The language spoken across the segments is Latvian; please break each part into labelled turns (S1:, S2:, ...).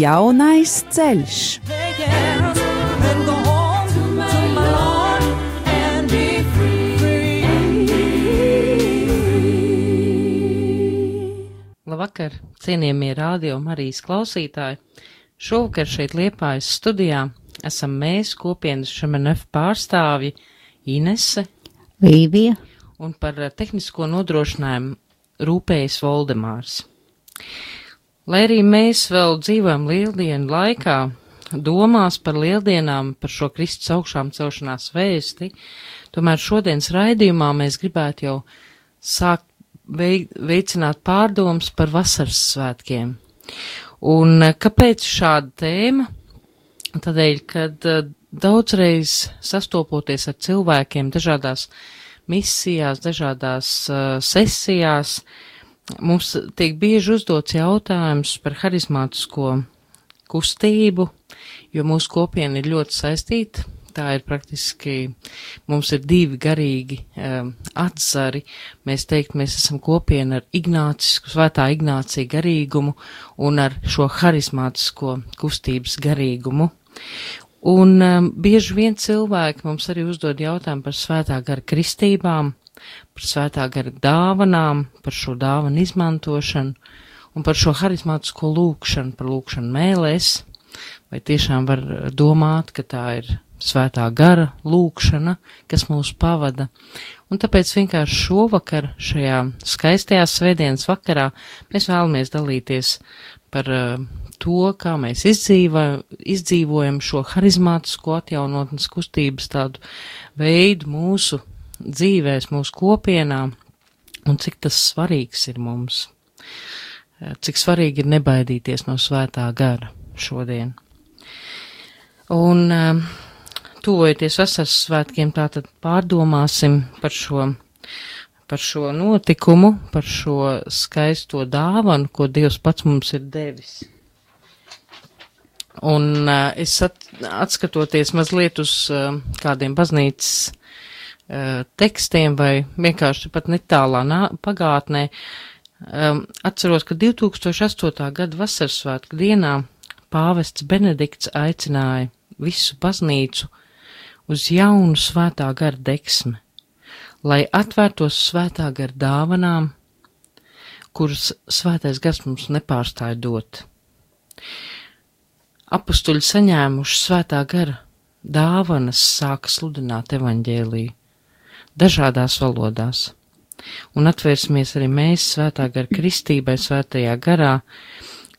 S1: Jaunais ceļš.
S2: Labvakar, cienījamie radio Marijas klausītāji! Šovakar šeit Liepājas studijā esam mēs, kopienas Šemenef pārstāvji Inese,
S3: Līvija
S2: un par eh, tehnisko nodrošinājumu rūpējas Voldemārs. Lai arī mēs vēl dzīvojam lieldienu laikā, domās par lieldienām, par šo Kristus augšām celšanās vēsti, tomēr šodienas raidījumā mēs gribētu jau sākt veicināt pārdomas par vasaras svētkiem. Un eh, kāpēc šāda tēma? Tādēļ, kad eh, daudzreiz sastopoties ar cilvēkiem dažādās misijās, dažādās uh, sesijās, mums tiek bieži uzdots jautājums par harizmātisko kustību, jo mūsu kopiena ir ļoti saistīta. Tā ir praktiski, mums ir divi garīgi um, atzari. Mēs teikt, mēs esam kopiena ar Ignācisku, svētā Ignācija garīgumu un ar šo harizmātisko kustības garīgumu. Un um, bieži vien cilvēki mums arī uzdod jautājumu par svētā gara kristībām, par svētā gara dāvanām, par šo dāvanu izmantošanu un par šo harizmātisko lūkšanu, par lūkšanu mēlēs. Vai tiešām var domāt, ka tā ir svētā gara lūkšana, kas mūs pavada. Un tāpēc vienkārši šovakar, šajā skaistajā svētdienas vakarā, mēs vēlamies dalīties par uh, to, kā mēs izdzīvo, izdzīvojam šo harizmātisko atjaunotnes kustības tādu veidu mūsu dzīvēs, mūsu kopienā, un cik tas svarīgs ir mums. Cik svarīgi ir nebaidīties no svētā gara šodien. Un tuvojoties vasaras svētkiem, tātad pārdomāsim par šo par šo notikumu, par šo skaisto dāvanu, ko Dievs pats mums ir devis. Un uh, es at, atskatoties mazliet uz uh, kādiem baznīcas tekstiem vai vienkārši pat netālā pagātnē, um, atceros, ka 2008. gada vasarsvētku dienā pāvests Benedikts aicināja visu baznīcu uz jaunu svētā gara deksmi, lai atvērtos svētā gara dāvanām, kuras svētais gars mums nepārstāja dot apustuļi saņēmuši svētā gara dāvanas sāka sludināt evaņģēliju dažādās valodās. Un atvērsimies arī mēs svētā gara kristībai, svētajā garā,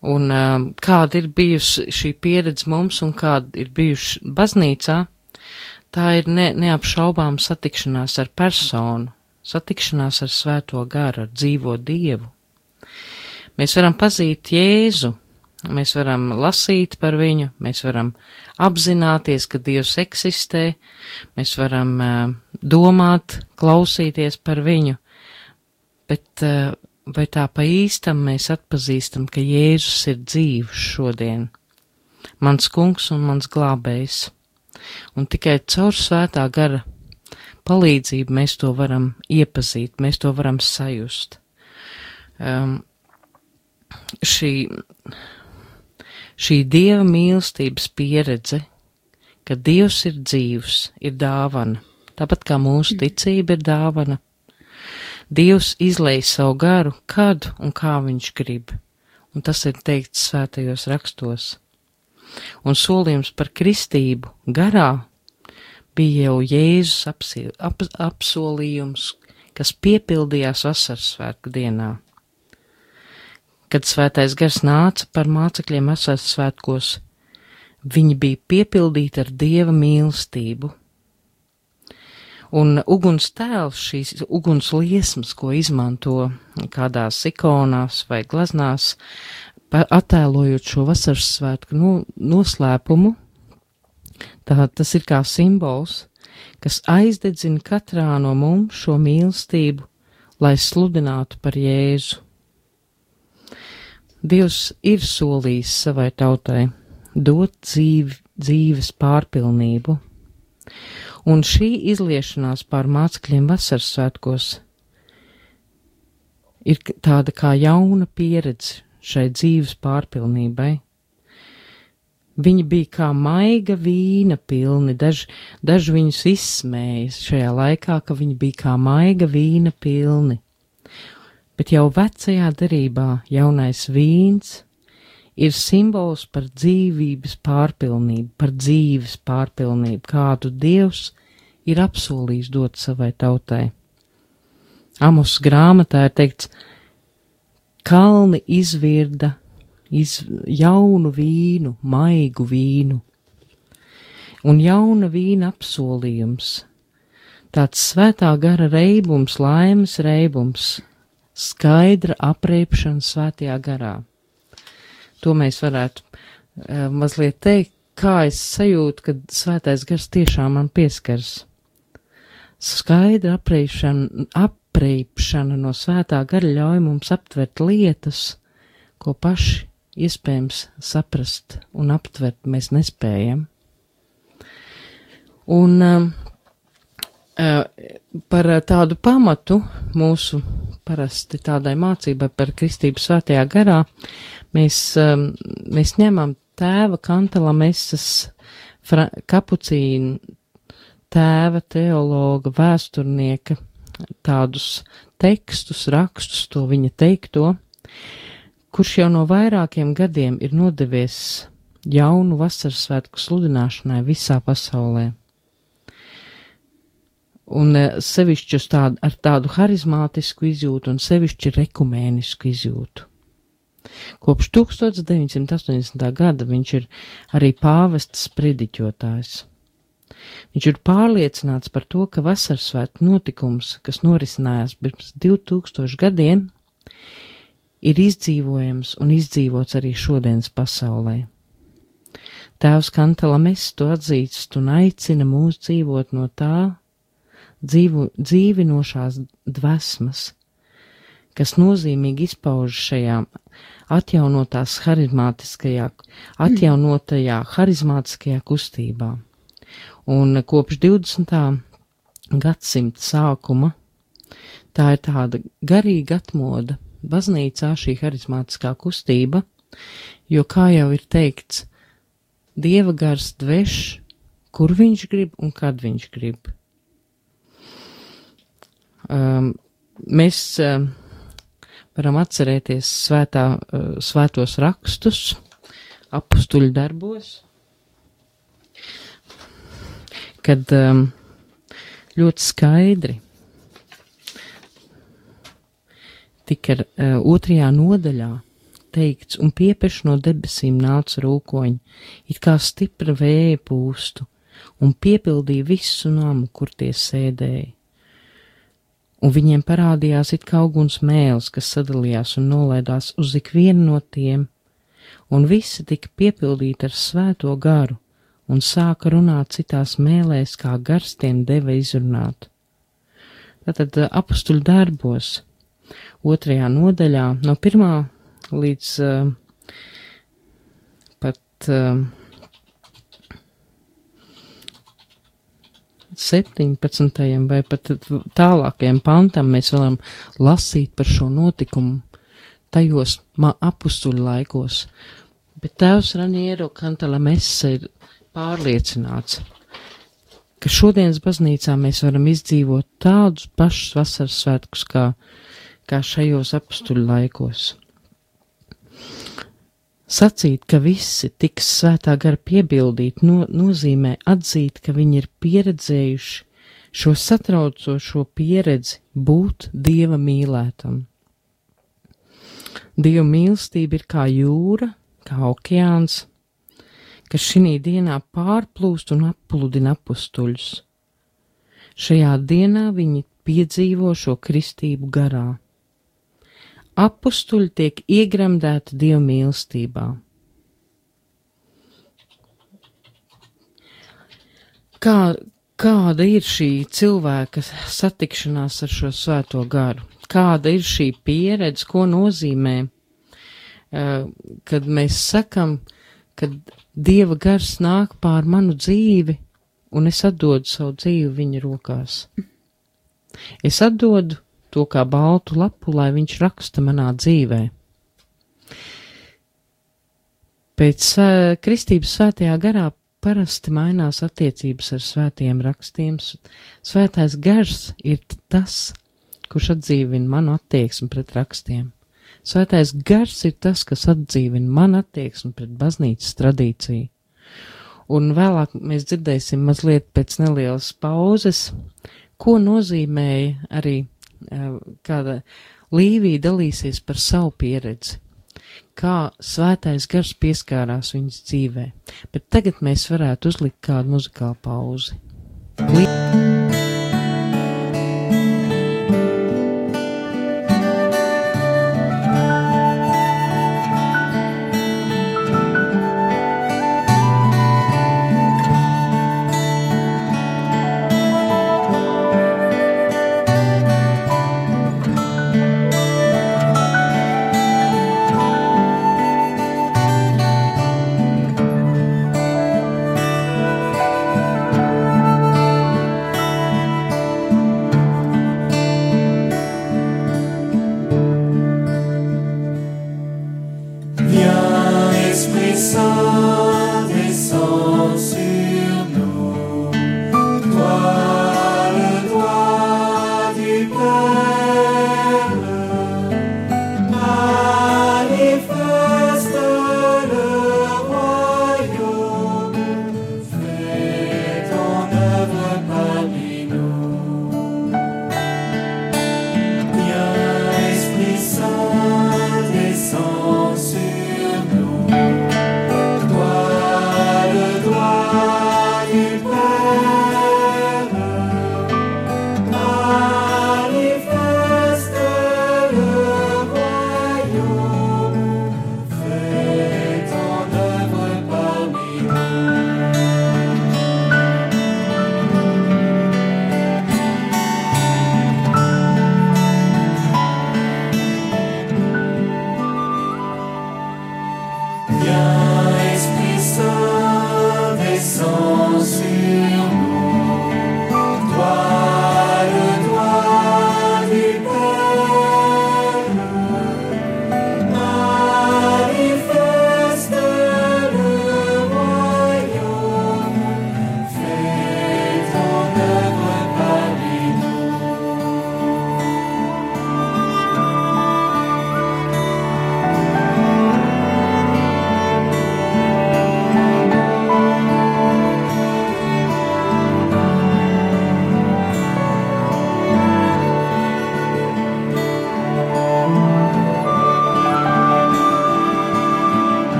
S2: un um, kāda ir bijusi šī pieredze mums un kāda ir bijuši baznīcā, tā ir ne, neapšaubām satikšanās ar personu, satikšanās ar svēto garu, ar dzīvo dievu. Mēs varam pazīt Jēzu, Mēs varam lasīt par viņu, mēs varam apzināties, ka Dievs eksistē, mēs varam uh, domāt, klausīties par viņu, bet uh, vai tā pa īstam mēs atpazīstam, ka Jēzus ir dzīvs šodien, mans kungs un mans glābējs, un tikai caur svētā gara palīdzību mēs to varam iepazīt, mēs to varam sajust. Um, šī Šī dieva mīlestības pieredze, ka Dievs ir dzīvs, ir dāvana, tāpat kā mūsu ticība ir dāvana. Dievs izlēj savu garu, kad un kā viņš grib, un tas ir teikts svētajos rakstos. Un solījums par kristību garā bija jau Jēzus apsi, ap, apsolījums, kas piepildījās vasaras svētku dienā. Kad svētais gars nāca par mācekļiem asās svētkos, viņi bija piepildīti ar dieva mīlestību. Un uguns tēls, šīs uguns liesmas, ko izmanto kādās ikonās vai glaznās, attēlojot šo vasaras svētku nu, noslēpumu, tā tas ir kā simbols, kas aizdedzina katrā no mums šo mīlestību, lai sludinātu par Jēzu. Dievs ir solījis savai tautai dot dzīvi, dzīves pārpilnību, un šī izliešanās pār mācekļiem vasaras svētkos ir tāda kā jauna pieredze šai dzīves pārpilnībai. Viņi bija kā maiga vīna pilni, daži, daži viņus izsmēja šajā laikā, ka viņi bija kā maiga vīna pilni. Bet jau vecajā derībā jaunais vīns ir simbols par dzīvības pārpilnību, par dzīves pārpilnību, kādu Dievs ir apsolījis dot savai tautai. Amos grāmatā ir teikts, kalni izvirda iz jaunu vīnu, maigu vīnu. Un jauna vīna apsolījums, tāds svētā gara reibums, laimes reibums, skaidra apreipšana svētajā garā. To mēs varētu uh, mazliet teikt, kā es sajūtu, kad svētais gars tiešām man pieskars. Skaidra apreipšana, apreipšana no svētā gara ļauj mums aptvert lietas, ko paši iespējams saprast un aptvert mēs nespējam. Un uh, par tādu pamatu mūsu parasti tādai mācībai par kristību svētajā garā mēs, um, mēs ņemam tēva kantala mesas kapucīnu tēva teologa vēsturnieka tādus tekstus, rakstus, to viņa teikto, kurš jau no vairākiem gadiem ir nodevies jaunu vasaras svētku sludināšanai visā pasaulē. Un e, sevišķi tādu, ar tādu harizmātisku izjūtu un sevišķi rekumēnisku izjūtu. Kopš 1980. gada viņš ir arī pāvests prediķotājs. Viņš ir pārliecināts par to, ka vasaras svētku notikums, kas norisinājās pirms 2000 gadiem, ir izdzīvojams un izdzīvots arī šodienas pasaulē. Tēvs Kantalames to atzīst un aicina mūs dzīvot no tā dzīvu, dzīvinošās dvesmas, kas nozīmīgi izpauž šajā atjaunotās harizmātiskajā, atjaunotajā harizmātiskajā kustībā. Un kopš 20. gadsimta sākuma tā ir tāda garīga atmoda baznīcā šī harizmātiskā kustība, jo, kā jau ir teikts, dieva gars dveš, kur viņš grib un kad viņš grib. Um, mēs um, varam atcerēties svētā, uh, svētos rakstus, apstuļu darbos, kad um, ļoti skaidri tika uh, otrajā nodaļā teikts, un piepeš no debesīm nāca rūkoņi, it kā stipra vēja pūstu, un piepildīja visu namu, kur tie sēdēja. Un viņiem parādījās it kā uguns mēls, kas sadalījās un nolaidās uz ikvienu no tiem, un visi tika piepildīti ar svēto garu, un sāka runāt citās mēlēs, kā gars tiem deva izrunāt. Tātad apustuļu darbos otrajā nodaļā, no pirmā līdz uh, pat uh, 17. vai pat tālākajam pantam mēs varam lasīt par šo notikumu tajos apustuļu laikos, bet tēvs Raniero Kantala Messe ir pārliecināts, ka šodienas baznīcā mēs varam izdzīvot tādus pašus vasaras svētkus kā kā šajos apstuļu laikos. Sacīt, ka visi tiks svētā gara piebildīt, no, nozīmē atzīt, ka viņi ir pieredzējuši šo satraucošo pieredzi būt dieva mīlētam. Dieva mīlestība ir kā jūra, kā okeāns, kas šī dienā pārplūst un appludina apstuļus. Šajā dienā viņi piedzīvo šo kristību garā Apustuļi tiek iegremdēti Dieva mīlestībā. Kā, kāda ir šī cilvēka satikšanās ar šo svēto garu? Kāda ir šī pieredze, ko nozīmē, kad mēs sakam, kad Dieva gars nāk pār manu dzīvi, un es atdodu savu dzīvi viņa rokās. Es atdodu to kā baltu lapu, lai viņš raksta manā dzīvē. Pēc uh, kristības svētajā garā parasti mainās attiecības ar svētiem rakstiem. Svētais gars ir tas, kurš atdzīvina manu attieksmi pret rakstiem. Svētais gars ir tas, kas atdzīvina manu attieksmi pret baznīcas tradīciju. Un vēlāk mēs dzirdēsim mazliet pēc nelielas pauzes, ko nozīmēja arī kāda Līvija dalīsies par savu pieredzi, kā svētais gars pieskārās viņas dzīvē, bet tagad mēs varētu uzlikt kādu muzikālu pauzi. Lī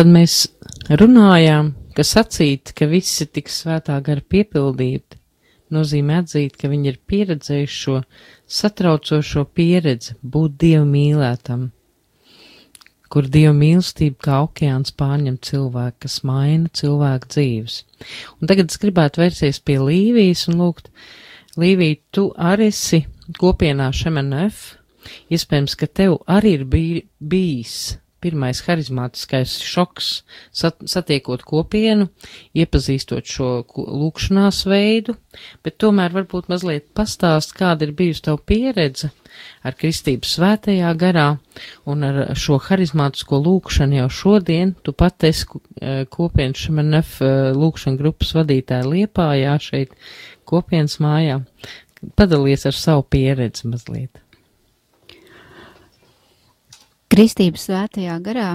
S2: tātad mēs runājām, ka sacīt, ka visi tiks svētā gara piepildīti, nozīmē atzīt, ka viņi ir pieredzējuši šo satraucošo pieredzi būt dievu mīlētam, kur dievu mīlestība kā okeāns pārņem cilvēku, kas maina cilvēku dzīves. Un tagad es gribētu vērsties pie Līvijas un lūgt, Līvija, tu arī esi kopienā Šemenef, iespējams, ka tev arī ir bij, bijis pirmais harizmātiskais šoks, sat, satiekot kopienu, iepazīstot šo lūkšanās veidu, bet tomēr varbūt mazliet pastāst, kāda ir bijusi tavu pieredze ar kristības svētajā garā un ar šo harizmātisko lūkšanu jau šodien. Tu pat esi eh, kopienas šemenef eh, lūkšana grupas vadītāja Liepājā šeit kopienas mājā. Padalies ar savu pieredzi mazliet.
S3: Kristības svētajā garā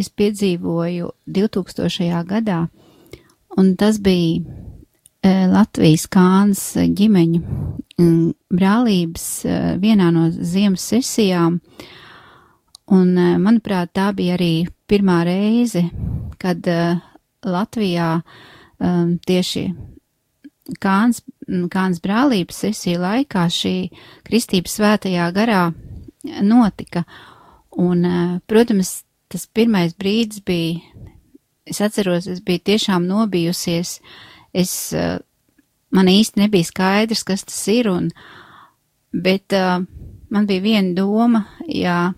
S3: es piedzīvoju 2000. gadā, un tas bija e, Latvijas kāns ģimeņu brālības e, vienā no ziemas sesijām, un e, manuprāt tā bija arī pirmā reize, kad Latvijā tieši kāns, kāns brālības sesija laikā šī Kristības svētajā garā notika. Un, protams, tas pirmais brīdis bija, es atceros, es biju tiešām nobijusies, es, man īsti nebija skaidrs, kas tas ir, un, bet man bija viena doma, ja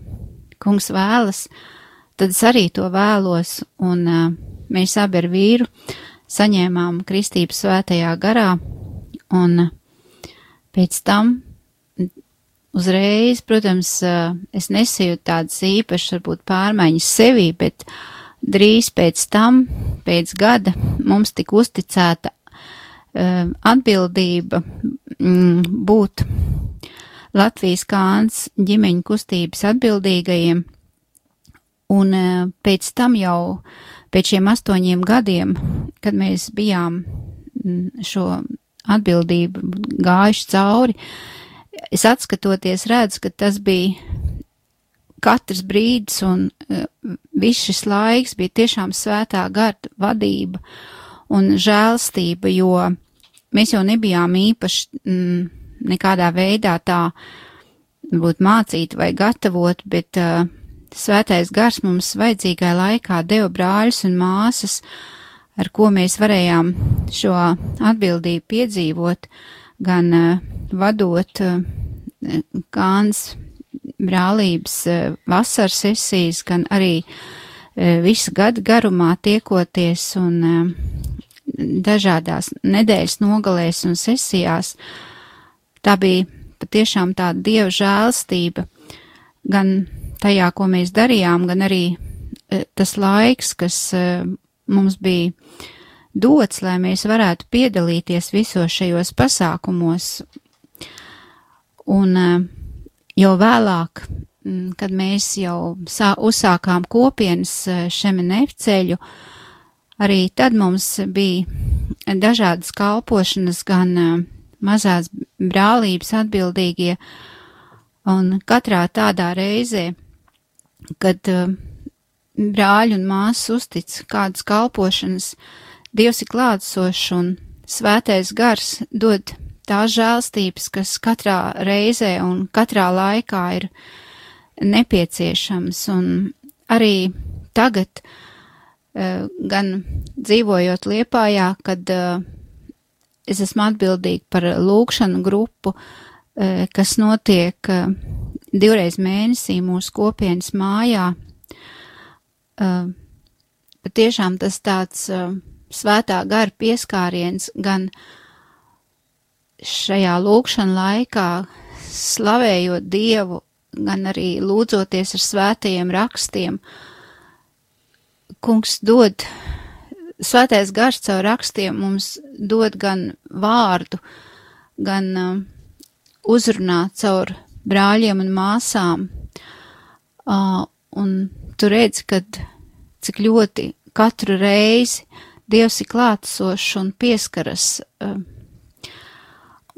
S3: kungs vēlas, tad es arī to vēlos, un mēs abi ar vīru saņēmām kristības svētajā garā, un pēc tam uzreiz, protams, es nesīju tādas īpašas, varbūt, pārmaiņas sevī, bet drīz pēc tam, pēc gada, mums tika uzticēta atbildība mm, būt Latvijas kāns ģimeņu kustības atbildīgajiem, un pēc tam jau, pēc šiem astoņiem gadiem, kad mēs bijām mm, šo atbildību gājuši cauri, uh, es atskatoties redzu, ka tas bija katrs brīdis un uh, viss šis laiks bija tiešām svētā garda vadība un žēlstība, jo mēs jau nebijām īpaši mm, nekādā veidā tā būt mācīti vai gatavot, bet uh, svētais gars mums vajadzīgā laikā deva brāļus un māsas, ar ko mēs varējām šo atbildību piedzīvot, gan uh, vadot eh, Kāns brālības eh, vasaras sesijas, gan arī eh, visu gadu garumā tiekoties un dažādās nedēļas nogalēs un sesijās. Tā bija patiešām tāda dieva žēlstība gan tajā, ko mēs darījām, gan arī tas laiks, kas mums bija dots, lai mēs varētu piedalīties visos šajos pasākumos Un eh, jau vēlāk, mm, kad mēs jau sā, uzsākām kopienas eh, šemenef ceļu, arī tad mums bija dažādas kalpošanas, gan eh, mazās brālības atbildīgie, un katrā tādā reizē, kad brāļi un māsas uztic kādas kalpošanas, Dievs ir klātsošs un svētais gars dod tās žēlstības, kas katrā reizē un katrā laikā ir nepieciešams. Un arī tagad, uh, gan dzīvojot Liepājā, kad uh, es esmu atbildīga par lūkšanu grupu, uh, kas notiek divreiz mēnesī mūsu kopienas mājā. Patiešām tas tāds svētā gara pieskāriens gan uh, šajā lūkšana laikā, slavējot Dievu, gan arī lūdzoties ar svētajiem rakstiem, kungs dod, svētais gars caur rakstiem mums dod gan vārdu, gan uh, uzrunāt caur brāļiem un māsām, uh, un tu redzi, kad cik ļoti katru reizi Dievs ir klātsošs un pieskaras uh,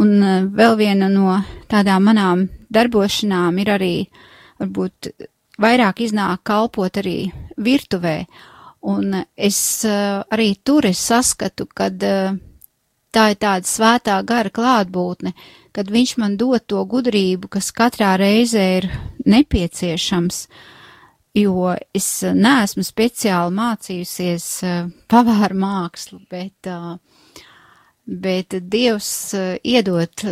S3: Un eh, vēl viena no tādām manām darbošanām ir arī, varbūt vairāk iznāk kalpot arī virtuvē. Un es arī tur es saskatu, kad tā ir tāda svētā gara klātbūtne, kad viņš man dod to gudrību, kas katrā reizē ir nepieciešams, jo es neesmu speciāli mācījusies pavāru mākslu, bet, bet Dievs iedot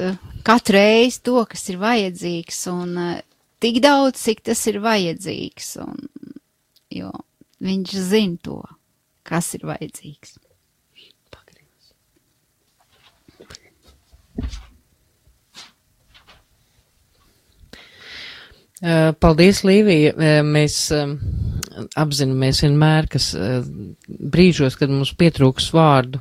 S3: katru reizi to, kas ir vajadzīgs, un tik daudz, cik tas ir vajadzīgs, un, jo viņš zina to, kas ir vajadzīgs.
S2: Paldies, Līvija. Mēs apzināmies vienmēr, kas brīžos, kad mums pietrūks vārdu,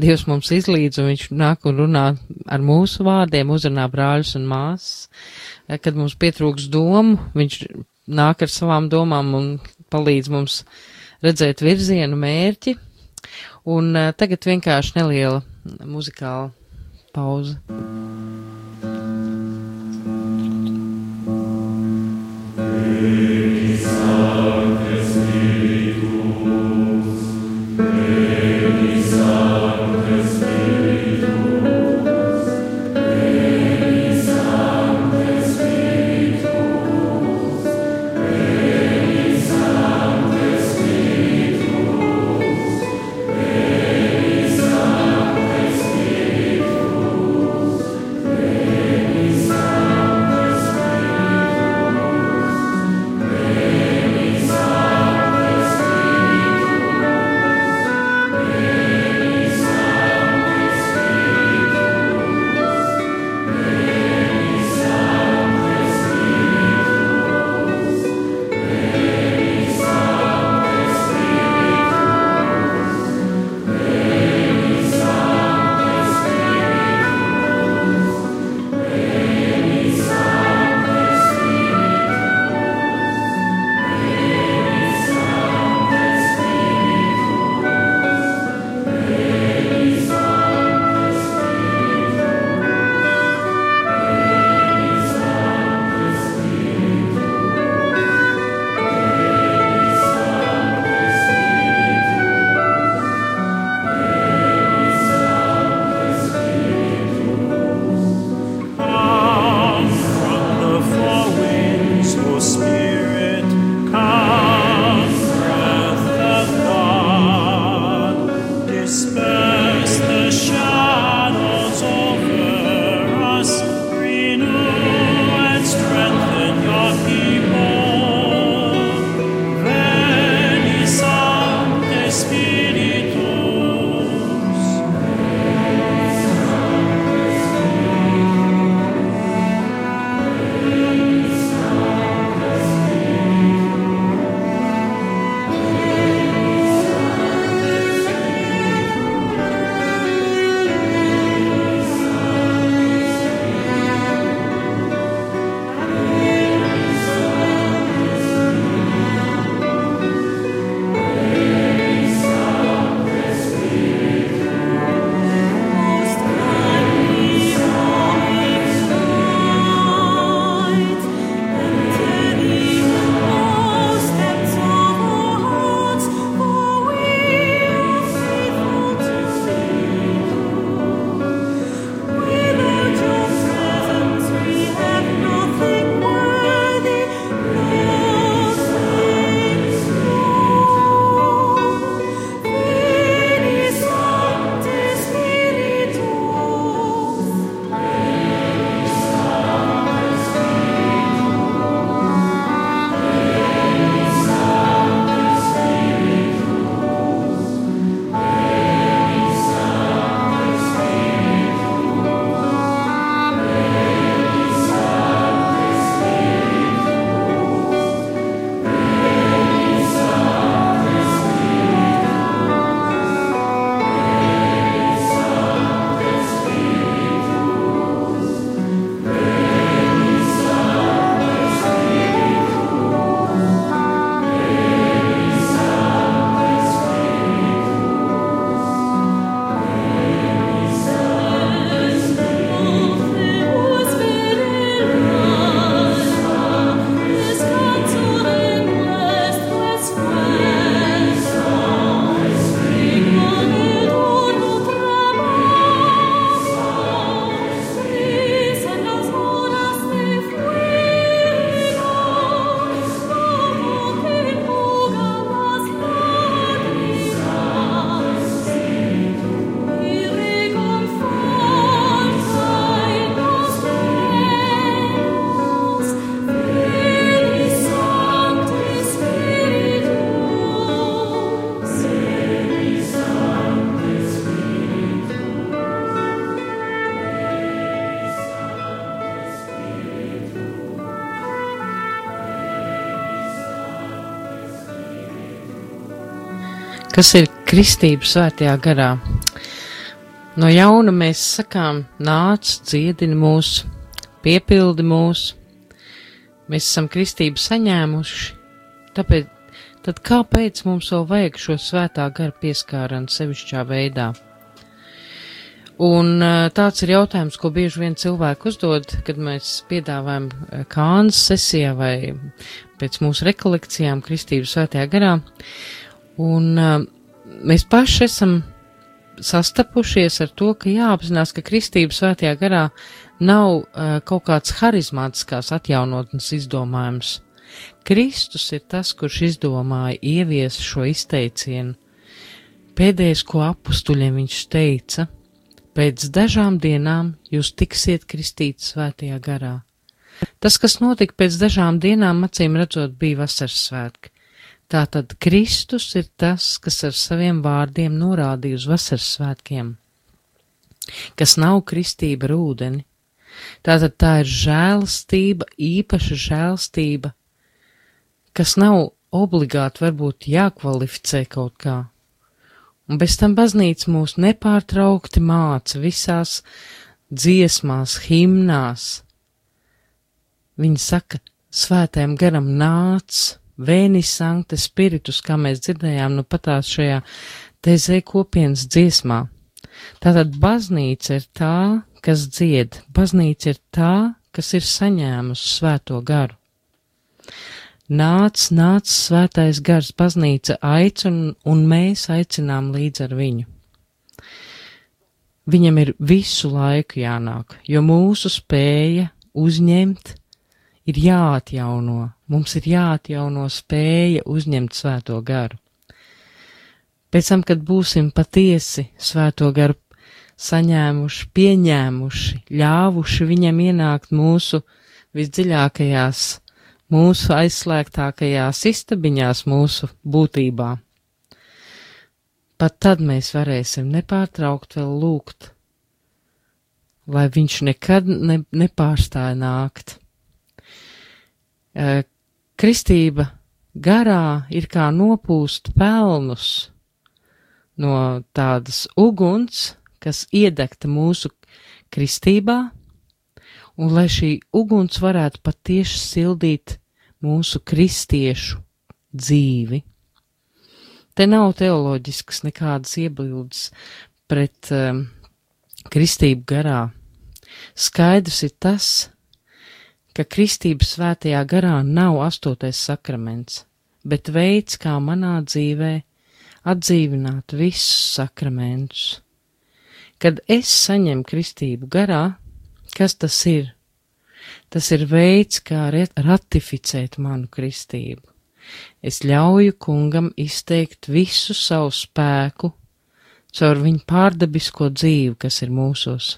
S2: Dievs mums izlīdz un viņš nāk un runā ar mūsu vārdiem, uzrunā brāļus un māsas. Kad mums pietrūks domu, viņš nāk ar savām domām un palīdz mums redzēt virzienu, mērķi. Un tagad vienkārši neliela muzikāla pauze. Kas ir kristība svētajā garā? No jauna mēs sakām, nāc, dziedini mūs, piepildi mūs. Mēs esam kristību saņēmuši, tāpēc tad kāpēc mums vēl vajag šo svētā gara pieskāranu sevišķā veidā? Un tāds ir jautājums, ko bieži vien cilvēki uzdod, kad mēs piedāvājam kānas sesijā vai pēc mūsu rekolekcijām Kristības svētajā garā. Un mēs paši esam sastapušies ar to, ka jāapzinās, ka Kristības svētajā garā nav uh, kaut kāds harizmātiskās atjaunotnes izdomājums. Kristus ir tas, kurš izdomāja ievies šo izteicienu. Pēdējais, ko apustuļiem viņš teica, pēc dažām dienām jūs tiksiet kristīti svētajā garā. Tas, kas notika pēc dažām dienām, acīm redzot, bija vasaras svētki. Tātad Kristus ir tas, kas ar saviem vārdiem norādīja uz vasaras svētkiem, kas nav kristība ar ūdeni. Tātad tā ir žēlastība, īpaša žēlastība, kas nav obligāti varbūt jākvalificē kaut kā. Un bez tam baznīca mūs nepārtraukti māca visās dziesmās, himnās. Viņa saka, svētēm garam nāc, Vēnis Sankte Spiritus, kā mēs dzirdējām nu patās šajā tezē kopienas dziesmā. Tātad baznīca ir tā, kas dzied, baznīca ir tā, kas ir saņēmusi svēto garu. Nāc, nāc svētais gars, baznīca aicina, un mēs aicinām līdz ar viņu. Viņam ir visu laiku jānāk, jo mūsu spēja uzņemt ir jāatjauno, mums ir jāatjauno spēja uzņemt svēto garu. Pēc tam, kad būsim patiesi svēto garu saņēmuši, pieņēmuši, ļāvuši viņam ienākt mūsu visdziļākajās, mūsu aizslēgtākajās istabiņās, mūsu būtībā. Pat tad mēs varēsim nepārtraukt vēl lūgt, lai viņš nekad ne, nepārstāja nākt. Eh, kristība garā ir kā nopūst pelnus no tādas uguns, kas iedegta mūsu kristībā, un lai šī uguns varētu patieši sildīt mūsu kristiešu dzīvi. Te nav teoloģiskas nekādas iebildes pret um, kristību garā. Skaidrs ir tas, ka kristības svētajā garā nav astotais sakraments, bet veids, kā manā dzīvē atdzīvināt visus sakramentus. Kad es saņemu kristību garā, kas tas ir? Tas ir veids, kā ratificēt manu kristību. Es ļauju kungam izteikt visu savu spēku caur viņu pārdabisko dzīvi, kas ir mūsos.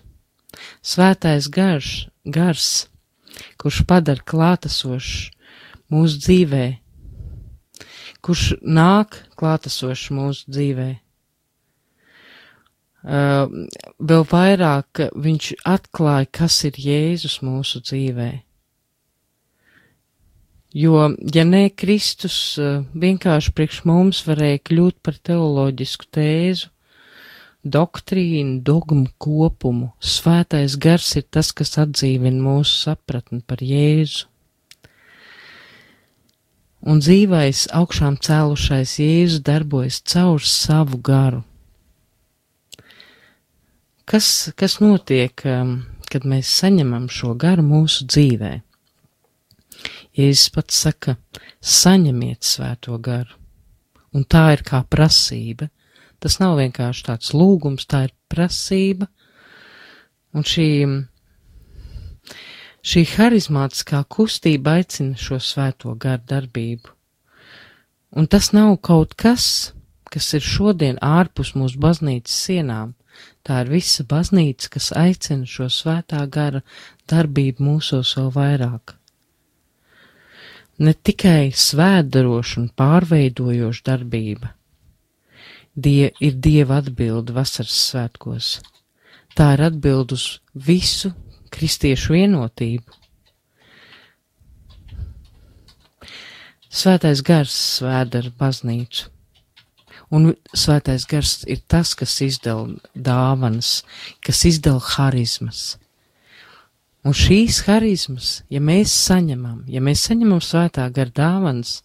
S2: Svētais garš, gars kurš padara klātesošs mūsu dzīvē, kurš nāk klātesošs mūsu dzīvē. Uh, vēl vairāk viņš atklāja, kas ir Jēzus mūsu dzīvē. Jo, ja ne Kristus uh, vienkārši priekš mums varēja kļūt par teoloģisku tēzu, doktrīnu, dogmu kopumu. Svētais gars ir tas, kas atdzīvina mūsu sapratni par Jēzu. Un dzīvais augšām cēlušais Jēzus darbojas caur savu garu. Kas, kas notiek, um, kad mēs saņemam šo garu mūsu dzīvē? Jēzus pats saka, saņemiet svēto garu, un tā ir kā prasība – Tas nav vienkārši tāds lūgums, tā ir prasība. Un šī, šī harizmātiskā kustība aicina šo svēto garu darbību. Un tas nav kaut kas, kas ir šodien ārpus mūsu baznīcas sienām. Tā ir visa baznīca, kas aicina šo svētā gara darbību mūsos vēl vairāk. Ne tikai svētdaroša un pārveidojoša darbība, Die, ir Dieva atbilde vasaras svētkos. Tā ir atbild uz visu kristiešu vienotību. Svētais gars svēda ar baznīcu, Un svētais gars ir tas, kas izdala dāvanas, kas izdala harizmas. Un šīs harizmas, ja mēs saņemam, ja mēs saņemam svētā gara dāvanas,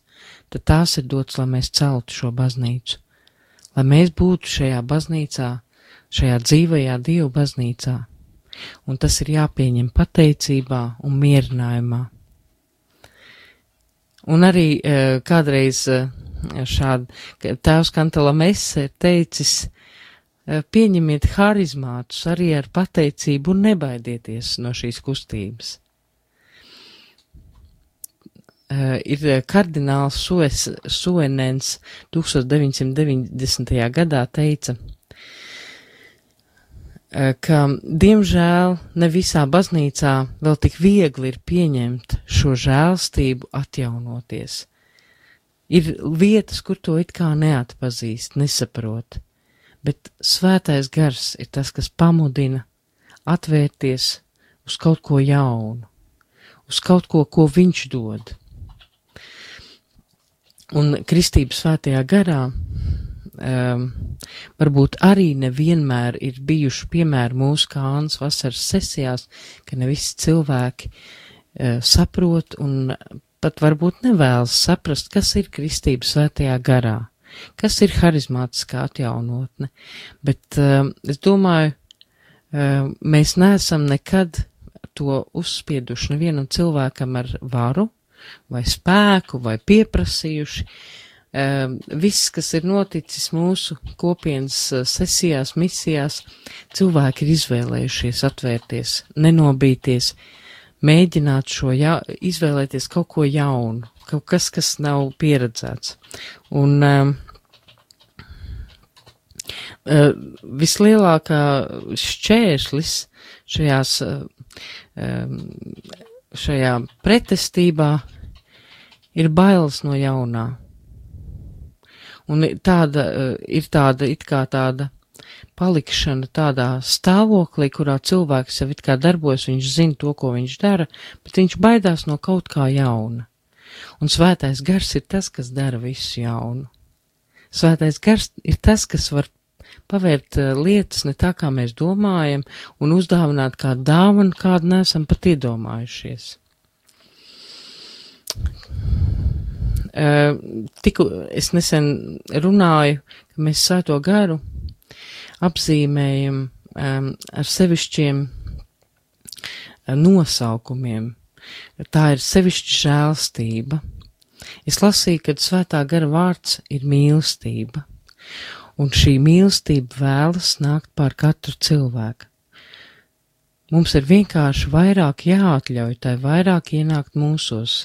S2: tad tās ir dotas, lai mēs celtu šo baznīcu, lai mēs būtu šajā baznīcā, šajā dzīvajā Dievu baznīcā. Un tas ir jāpieņem pateicībā un mierinājumā. Un arī e, kādreiz e, šādi tēvs Kantala Mese ir teicis, e, pieņemiet harizmātus arī ar pateicību un nebaidieties no šīs kustības. Uh, ir kardināls Sues, Suenens 1990. gadā teica, Eh, ka, diemžēl, ne visā baznīcā vēl tik viegli ir pieņemt šo žēlstību atjaunoties. Ir vietas, kur to it kā neatpazīst, nesaprot, bet svētais gars ir tas, kas pamudina atvērties uz kaut ko jaunu, uz kaut ko, ko viņš dod. Un kristības svētajā garā um, varbūt arī nevienmēr ir bijuši piemēri mūsu kānas vasaras sesijās, ka ne visi cilvēki uh, saprot un pat varbūt nevēlas saprast, kas ir kristība svētajā garā, kas ir harizmātiskā atjaunotne, bet uh, es domāju, uh, mēs neesam nekad to uzspieduši nevienam cilvēkam ar varu vai spēku vai pieprasījuši, Ehm, viss, kas ir noticis mūsu kopienas eh, sesijās, misijās, cilvēki ir izvēlējušies atvērties, nenobīties, mēģināt šo, ja, izvēlēties kaut ko jaunu, kaut kas, kas nav pieredzēts. Un um, uh, vislielākā šķēršlis šajās, uh, šajā pretestībā ir bailes no jaunā Un tāda eh, ir tāda, it kā tāda palikšana tādā stāvoklī, kurā cilvēks jau it kā darbojas, viņš zina to, ko viņš dara, bet viņš baidās no kaut kā jauna. Un svētais gars ir tas, kas dara visu jaunu. Svētais gars ir tas, kas var pavērt uh, lietas ne tā, kā mēs domājam, un uzdāvināt kādu dāvanu, kādu nesam pat iedomājušies. Tiku, es nesen runāju, ka mēs svēto garu apzīmējam ar sevišķiem nosaukumiem. Tā ir sevišķa žēlstība. Es lasīju, ka svētā gara vārds ir mīlestība, un šī mīlestība vēlas nākt pār katru cilvēku. Mums ir vienkārši vairāk jāatļauj tai vairāk ienākt mūsos,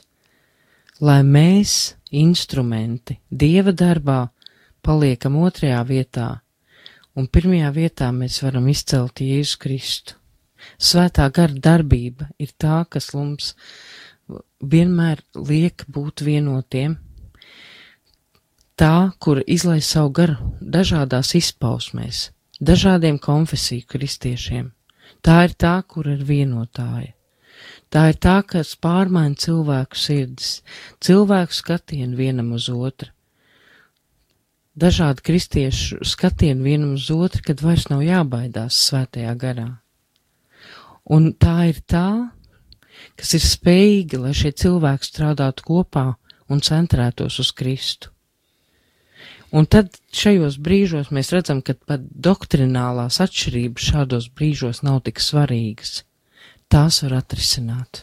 S2: lai mēs instrumenti Dieva darbā paliekam otrajā vietā, un pirmajā vietā mēs varam izcelt Jēzu Kristu. Svētā gara darbība ir tā, kas mums vienmēr liek būt vienotiem, tā, kur izlai savu garu dažādās izpausmēs, dažādiem konfesiju kristiešiem. Tā ir tā, kur ir vienotāja. Tā ir tā, kas pārmaina cilvēku sirdis, cilvēku skatienu vienam uz otru. Dažādi kristiešu skatieni vienam uz otru, kad vairs nav jābaidās svētajā garā. Un tā ir tā, kas ir spējīga, lai šie cilvēki strādātu kopā un centrētos uz Kristu. Un tad šajos brīžos mēs redzam, ka pat doktrinālās atšķirības šādos brīžos nav tik svarīgas tās var atrisināt.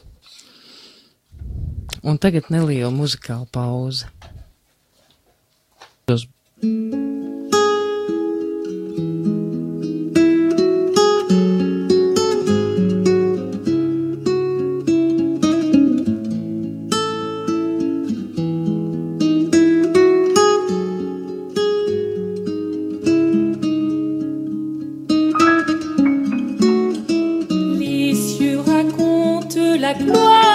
S2: Un tagad neliela muzikāla pauze.
S4: No.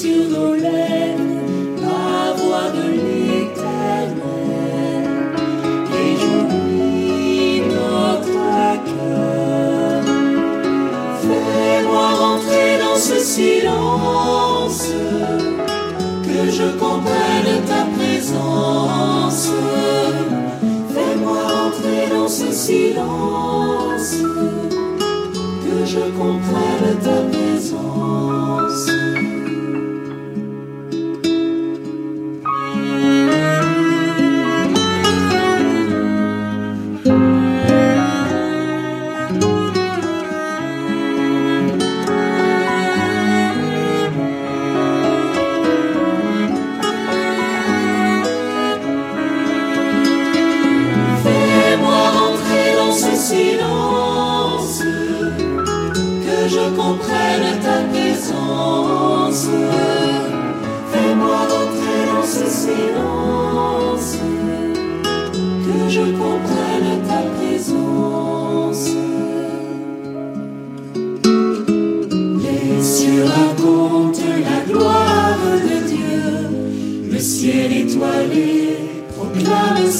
S4: Sur nos lèvres, la voix de l'éternel. Réjouis notre cœur. Fais-moi rentrer dans ce silence, que je comprenne ta présence. Fais-moi rentrer dans ce silence, que je comprenne ta présence.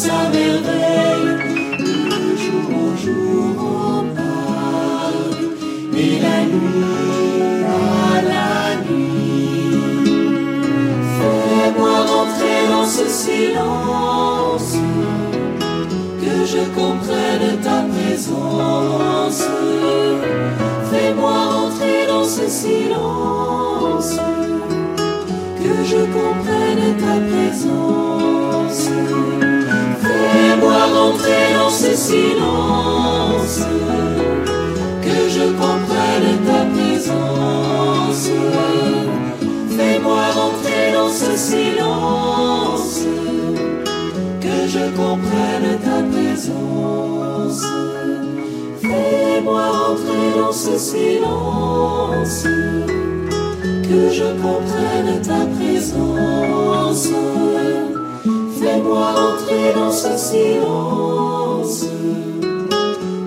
S4: Sa merveille. De jour en jour on parle, et la nuit à la nuit. Fais-moi rentrer dans ce silence, que je comprenne ta présence. Fais-moi rentrer dans ce silence, que je comprenne ta présence. Silence, que je comprenne ta présence. Fais-moi rentrer dans ce silence, que je comprenne ta présence. Fais-moi rentrer dans ce silence,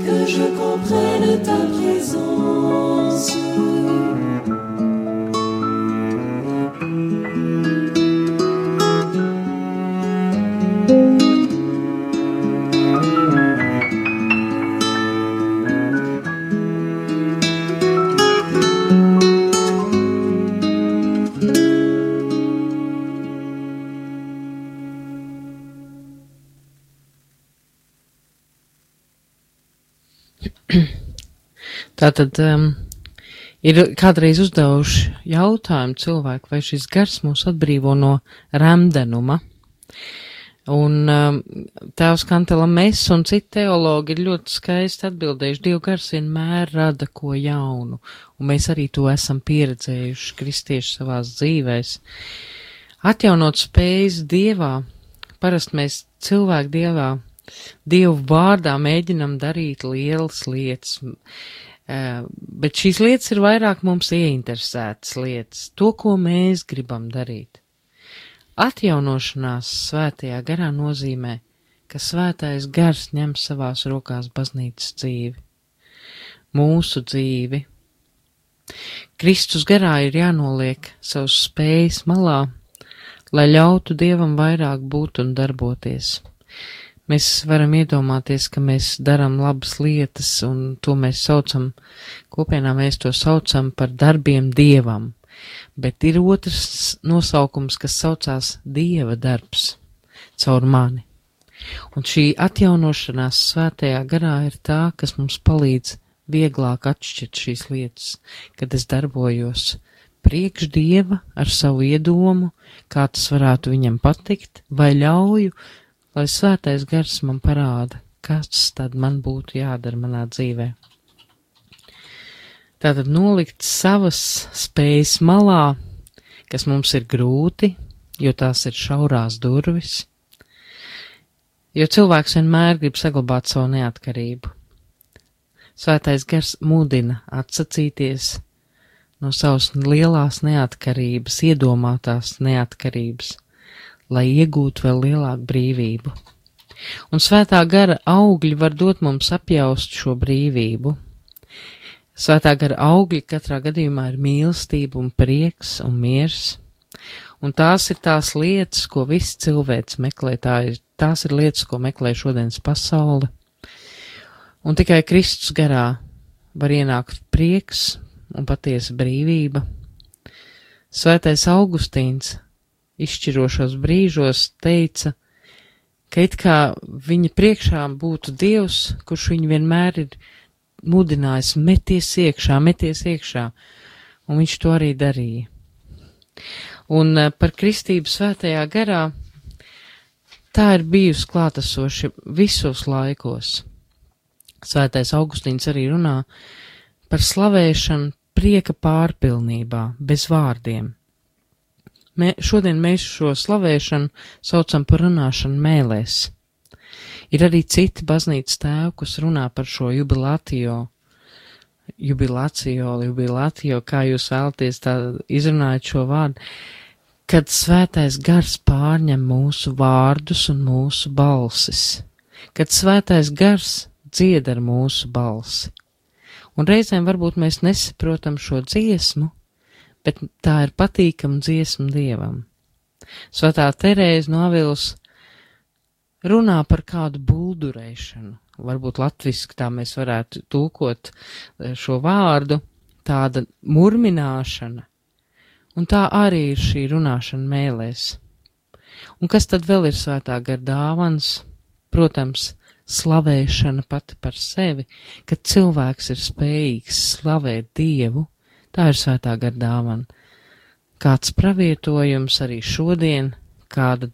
S4: que je comprenne ta présence.
S2: Tātad um, ir kādreiz uzdevuši jautājumu cilvēku, vai šis gars mūs atbrīvo no remdenuma. Un um, tēvs Kantela Mess un citi teologi ir ļoti skaisti atbildējuši, Dieva gars vienmēr rada ko jaunu, un mēs arī to esam pieredzējuši kristieši savās dzīvēs. Atjaunot spējas Dievā, parasti mēs cilvēku Dievā, Dievu vārdā mēģinam darīt lielas lietas, bet šīs lietas ir vairāk mums ieinteresētas lietas, to, ko mēs gribam darīt. Atjaunošanās svētajā garā nozīmē, ka svētais gars ņem savās rokās baznīcas dzīvi, mūsu dzīvi. Kristus garā ir jānoliek savus spējas malā, lai ļautu Dievam vairāk būt un darboties. Mēs varam iedomāties, ka mēs darām labas lietas, un to mēs saucam, kopienā mēs to saucam par darbiem Dievam, bet ir otrs nosaukums, kas saucās Dieva darbs caur mani. Un šī atjaunošanās svētajā garā ir tā, kas mums palīdz vieglāk atšķirt šīs lietas, kad es darbojos priekš Dieva ar savu iedomu, kā tas varētu viņam patikt, vai ļauju, lai svētais gars man parāda, kas tad man būtu jādara manā dzīvē. Tātad nolikt savas spējas malā, kas mums ir grūti, jo tās ir šaurās durvis, jo cilvēks vienmēr grib saglabāt savu neatkarību. Svētais gars mudina atsacīties no savas lielās neatkarības, iedomātās neatkarības, lai iegūtu vēl lielāku brīvību. Un svētā gara augļi var dot mums apjaust šo brīvību. Svētā gara augļi katrā gadījumā ir mīlestība un prieks un miers. Un tās ir tās lietas, ko viss cilvēks meklē. Tā ir, tās ir lietas, ko meklē šodienas pasaule. Un tikai Kristus garā var ienākt prieks un patiesa brīvība. Svētais Augustīns izšķirošos brīžos teica, ka it kā viņa priekšā būtu Dievs, kurš viņu vienmēr ir mudinājis meties iekšā, meties iekšā, un viņš to arī darīja. Un eh, par kristību svētajā garā tā ir bijusi klātesoši visos laikos. Svētais Augustīns arī runā par slavēšanu prieka pārpilnībā, bez vārdiem. Mē, šodien mēs šo slavēšanu saucam par runāšanu mēlēs. Ir arī citi baznīcas tēvi, kas runā par šo jubilātijo, jubilācijo, jubilātijo, kā jūs vēlaties tā izrunājot šo vārdu, kad svētais gars pārņem mūsu vārdus un mūsu balsis, kad svētais gars dzied ar mūsu balsi. Un reizēm varbūt mēs nesaprotam šo dziesmu, bet tā ir patīkama dziesma dievam. Svētā Terēza no Avils runā par kādu buldurēšanu, varbūt latviski tā mēs varētu tulkot eh, šo vārdu, tāda murmināšana, un tā arī ir šī runāšana mēlēs. Un kas tad vēl ir svētā gar dāvans? Protams, slavēšana pati par sevi, kad cilvēks ir spējīgs slavēt Dievu, tā ir svētā gar dāvana. Kāds pravietojums arī šodien, kāda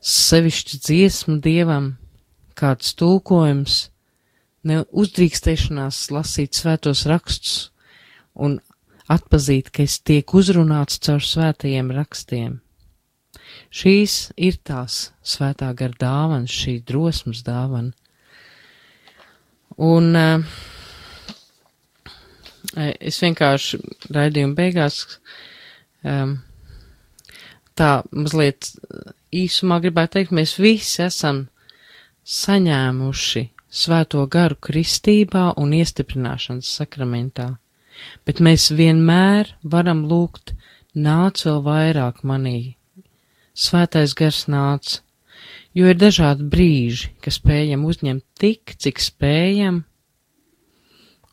S2: sevišķa dziesma Dievam, kāds tulkojums, ne uzdrīkstēšanās lasīt svētos rakstus un atpazīt, ka es tiek uzrunāts caur svētajiem rakstiem. Šīs ir tās svētā gar dāvanas, šī drosmas dāvana. Un uh, es vienkārši raidījuma beigās um, tā mazliet īsumā gribētu teikt, mēs visi esam saņēmuši svēto garu kristībā un iestiprināšanas sakramentā, bet mēs vienmēr varam lūgt nāc vēl vairāk manī. Svētais gars nāc, jo ir dažādi brīži, ka spējam uzņemt tik, cik spējam,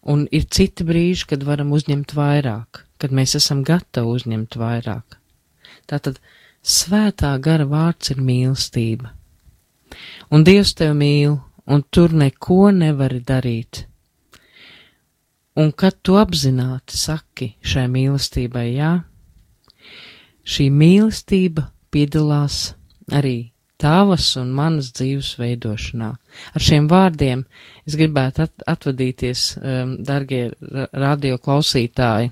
S2: un ir citi brīži, kad varam uzņemt vairāk, kad mēs esam gatavi uzņemt vairāk. Tātad svētā gara vārds ir mīlestība. Un Dievs tev mīl, un tur neko nevari darīt. Un kad tu apzināti saki šai mīlestībai jā, šī mīlestība piedalās arī tavas un manas dzīves veidošanā. Ar šiem vārdiem es gribētu at atvadīties, um, dargie radio klausītāji.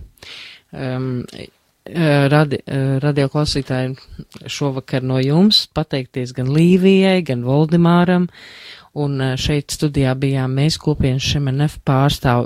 S2: Um, uh, radi, uh, radio klausītāji šovakar no jums pateikties gan Līvijai, gan Voldemāram, un uh, šeit studijā bijām mēs kopienas Šemenef pārstāv